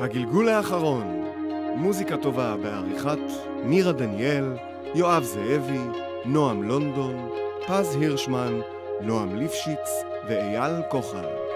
הגלגול האחרון, מוזיקה טובה בעריכת נירה דניאל, יואב זאבי, נועם לונדון, פז הירשמן, נועם ליפשיץ ואייל כוחל.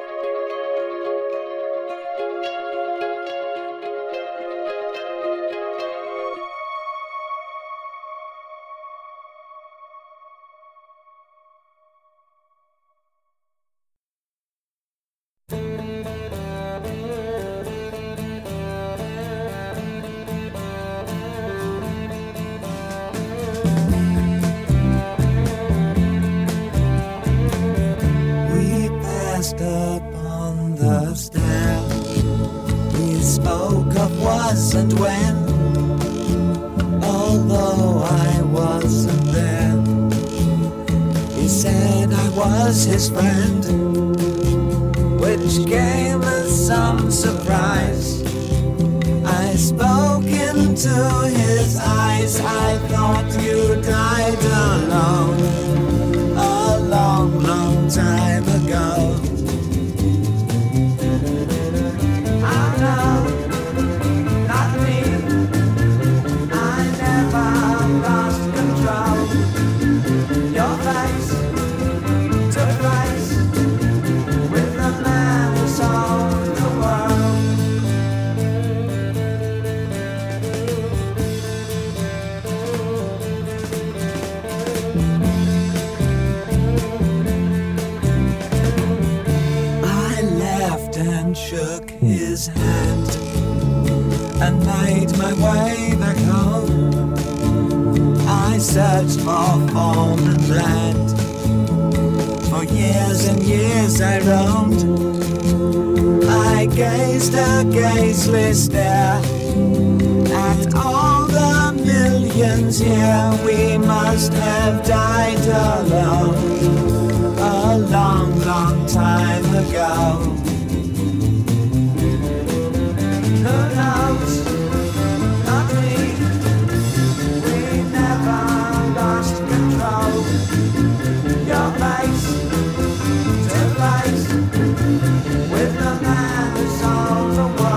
and shook his hand and made my way back home. I searched for home and land. For years and years I roamed. I gazed a gazeless stare at all the millions here. We must have died alone a long, long time ago. With the man who solves the world.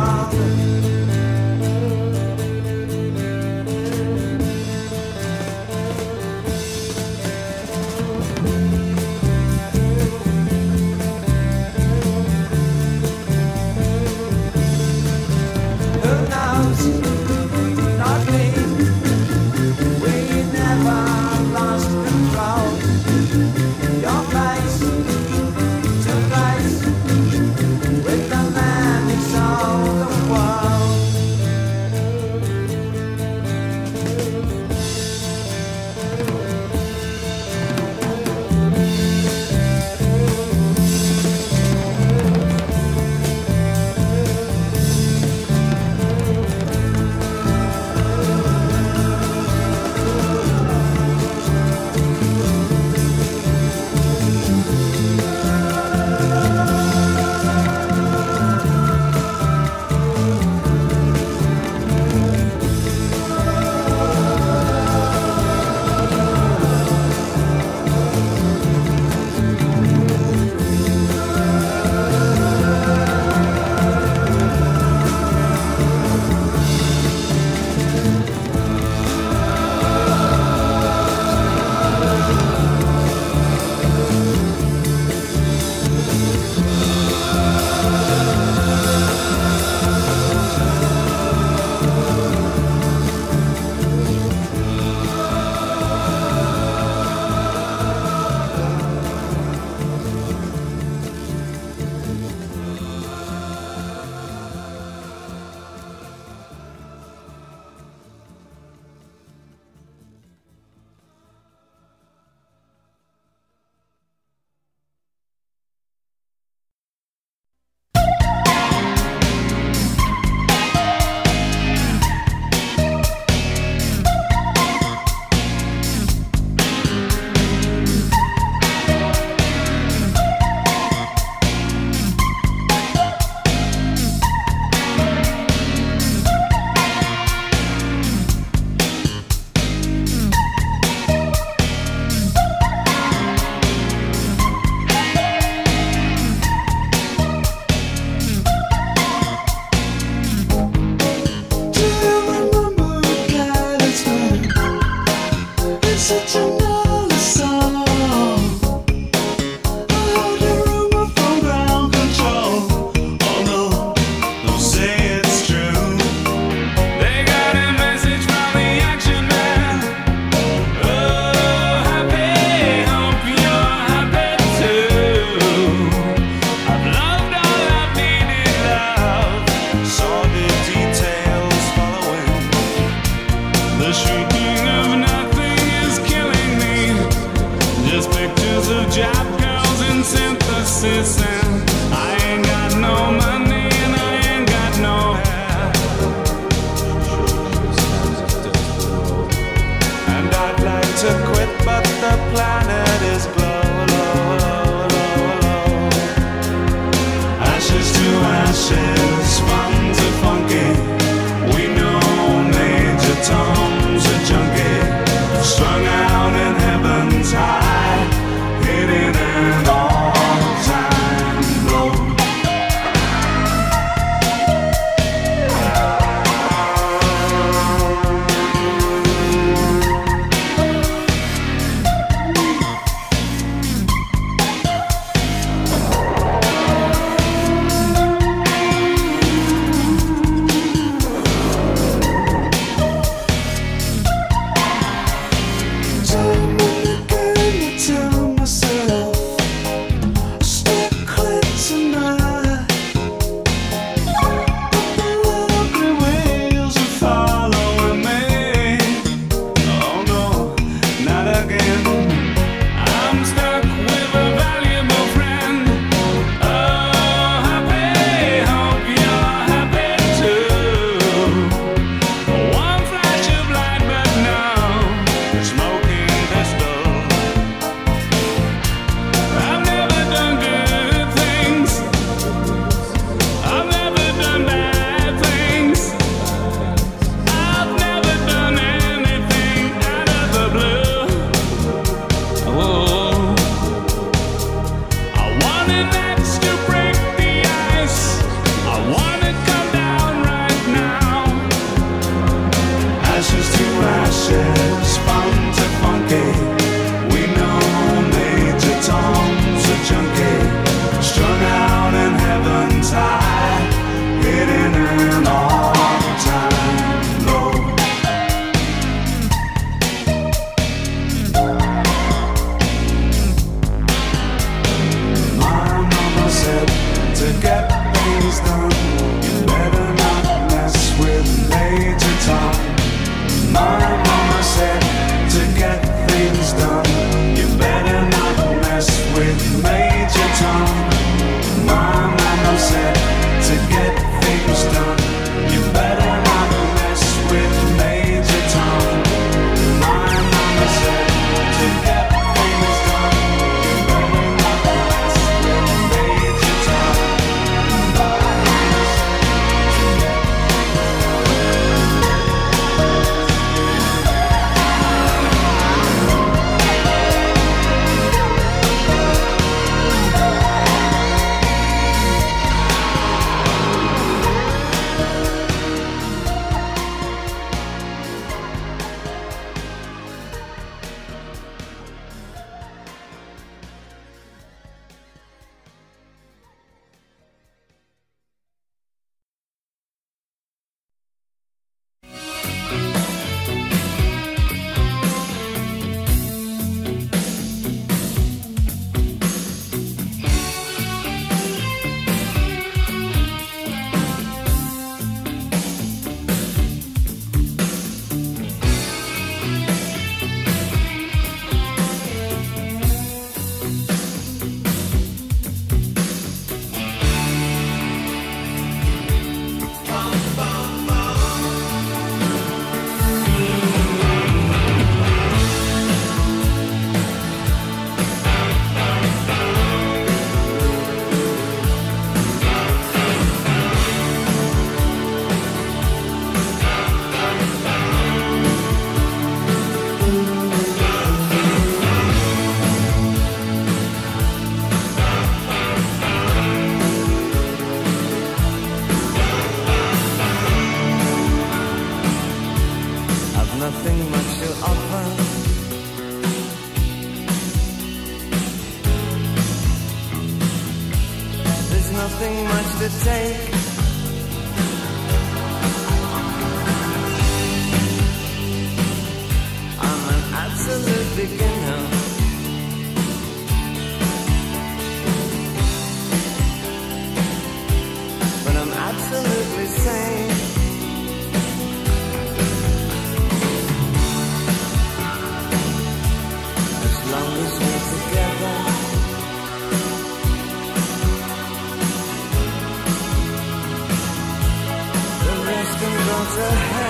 to hell.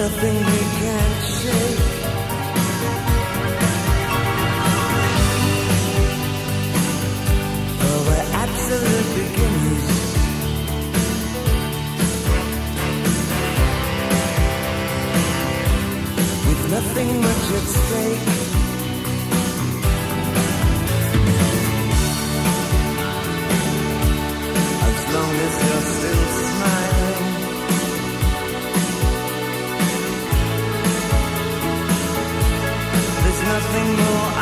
nothing we can't shake. Well, we're absolute beginners. With nothing much at stake. As long as you're still smiling. nothing more.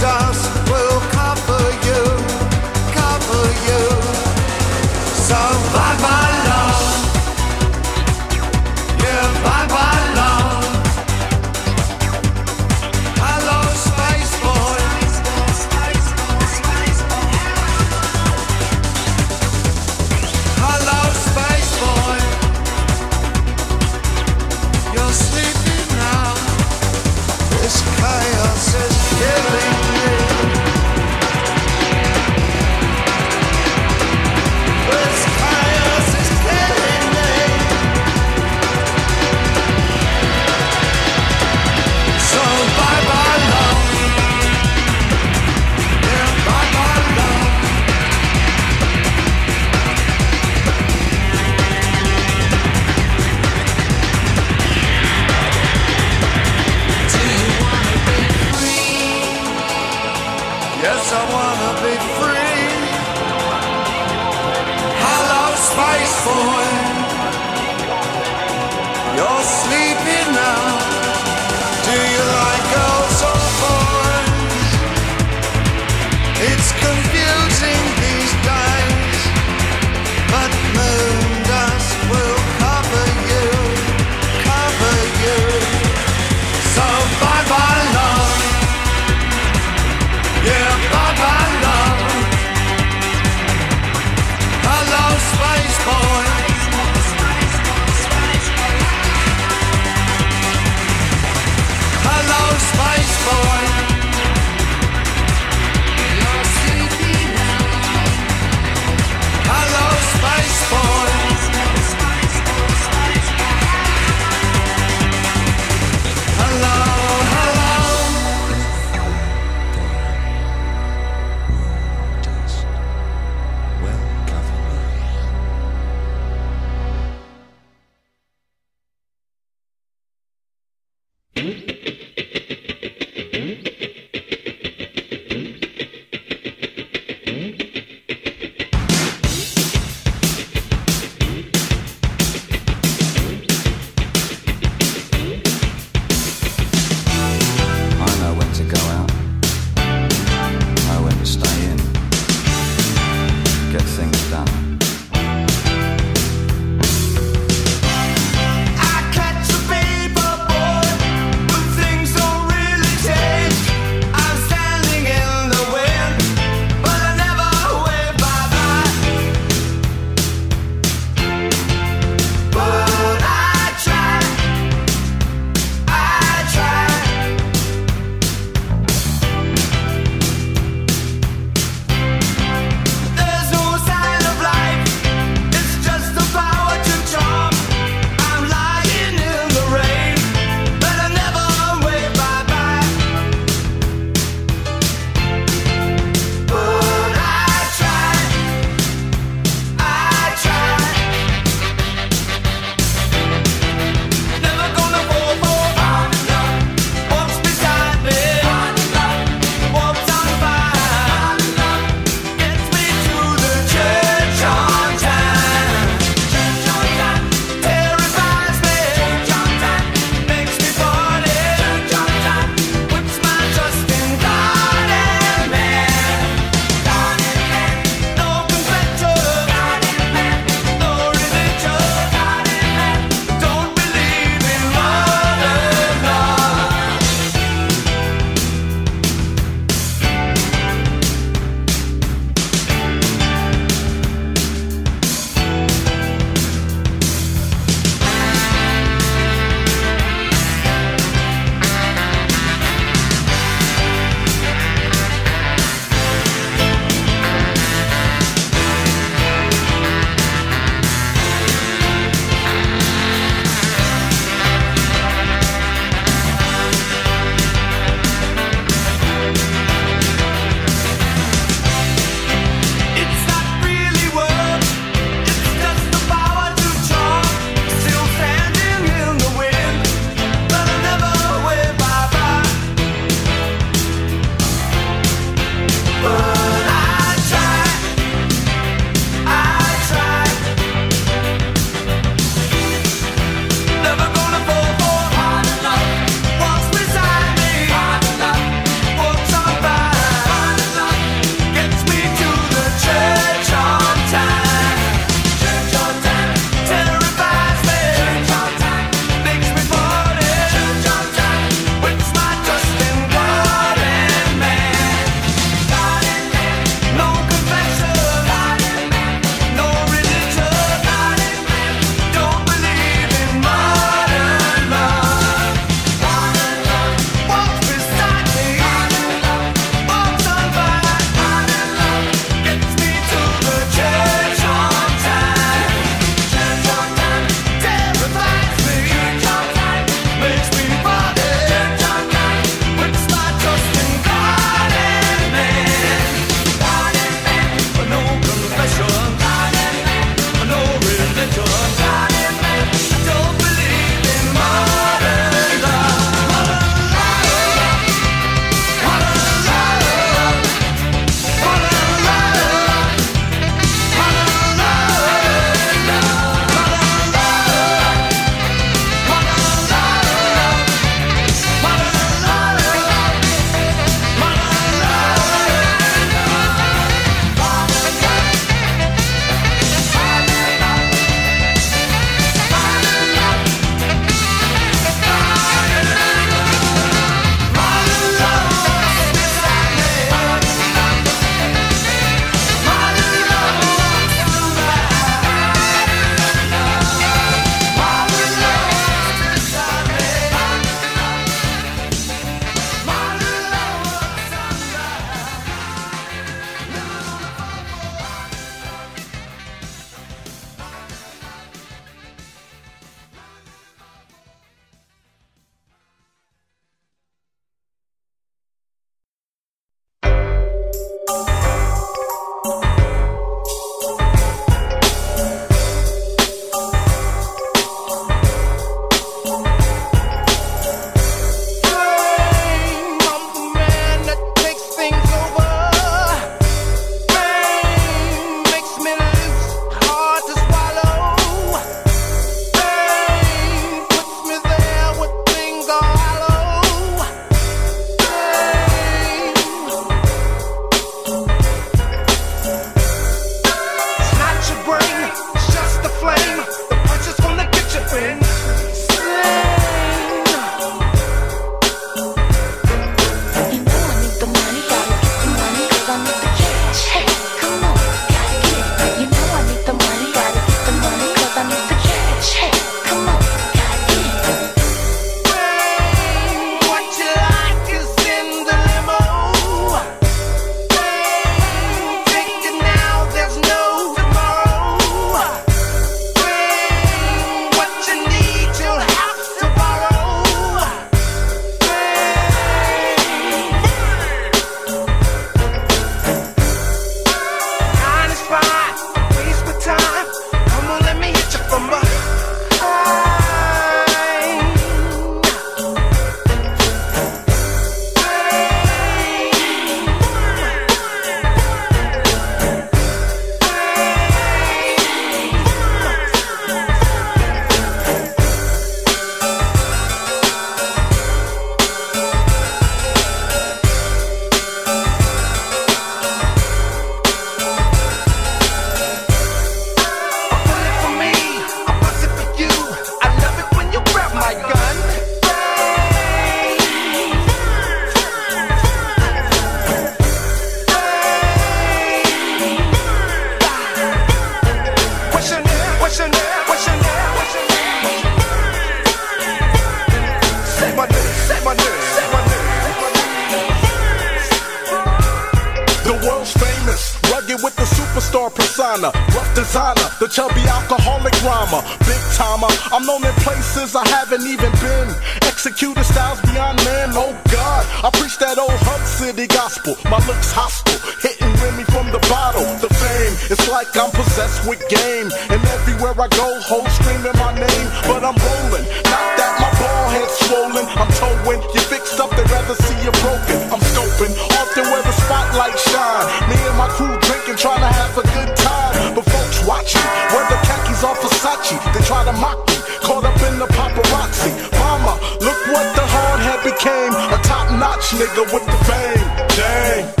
It's like I'm possessed with game. And everywhere I go, hoes screaming my name. But I'm rolling, not that my ball head's swollen. I'm towing, you fixed up, they'd rather see you broken. I'm scoping, often where the spotlight shine. Me and my crew drinking, trying to have a good time. But folks watching, where the khakis are Versace. They try to mock me, caught up in the paparazzi. Mama, look what the hard head became. A top notch nigga with the fame. Dang.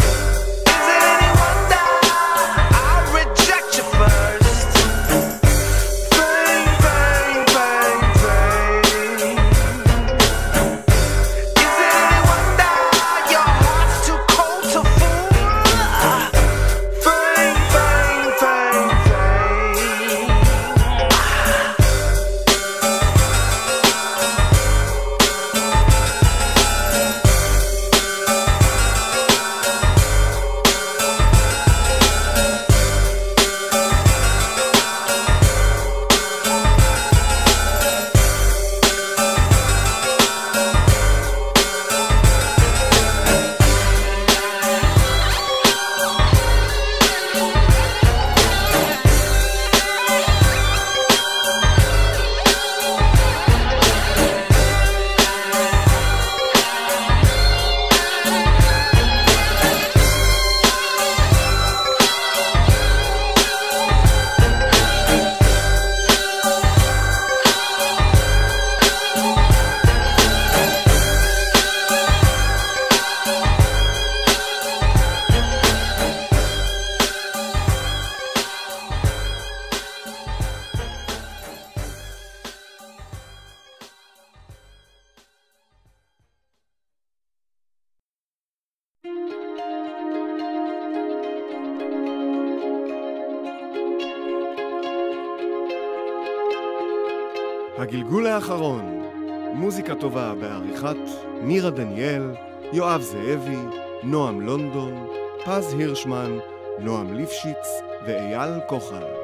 הגלגול האחרון, מוזיקה טובה בעריכת נירה דניאל, יואב זאבי, נועם לונדון, פז הירשמן, נועם ליפשיץ ואייל כוחל.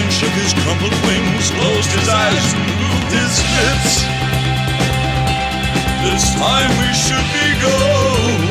and shook his crumpled wings, closed his eyes moved his lips. This time we should be gone.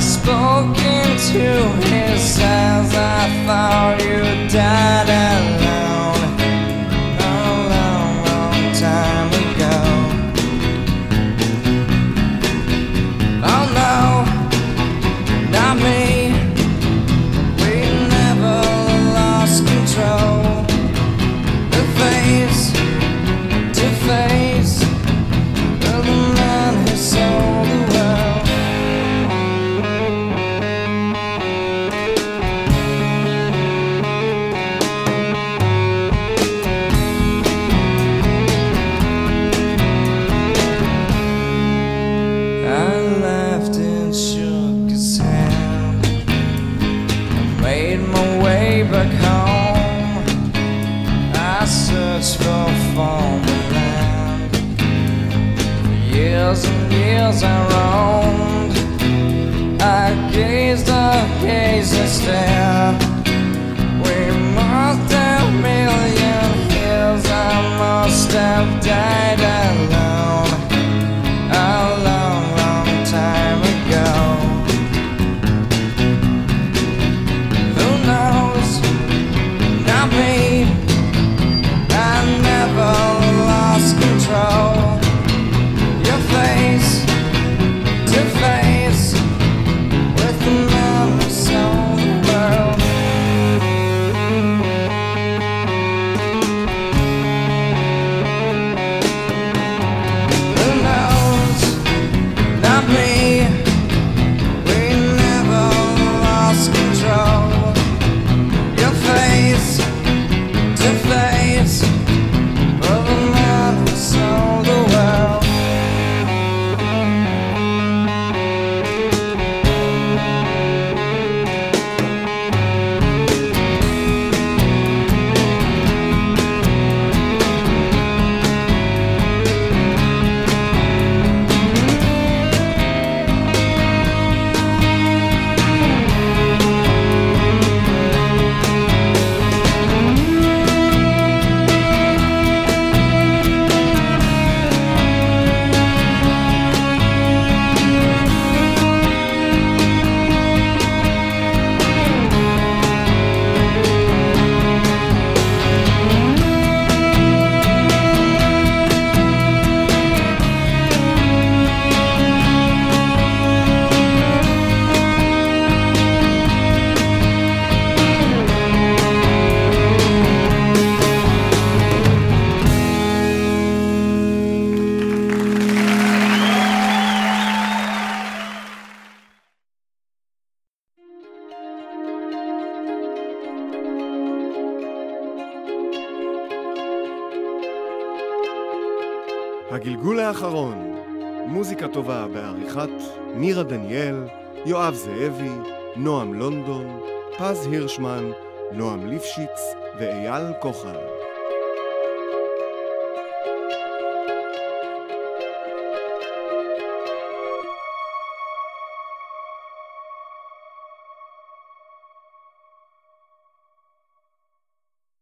spoke into his eyes I thought you died alone. sad. יואב זאבי, נועם לונדון, פז הירשמן, נועם ליפשיץ ואייל כוחל.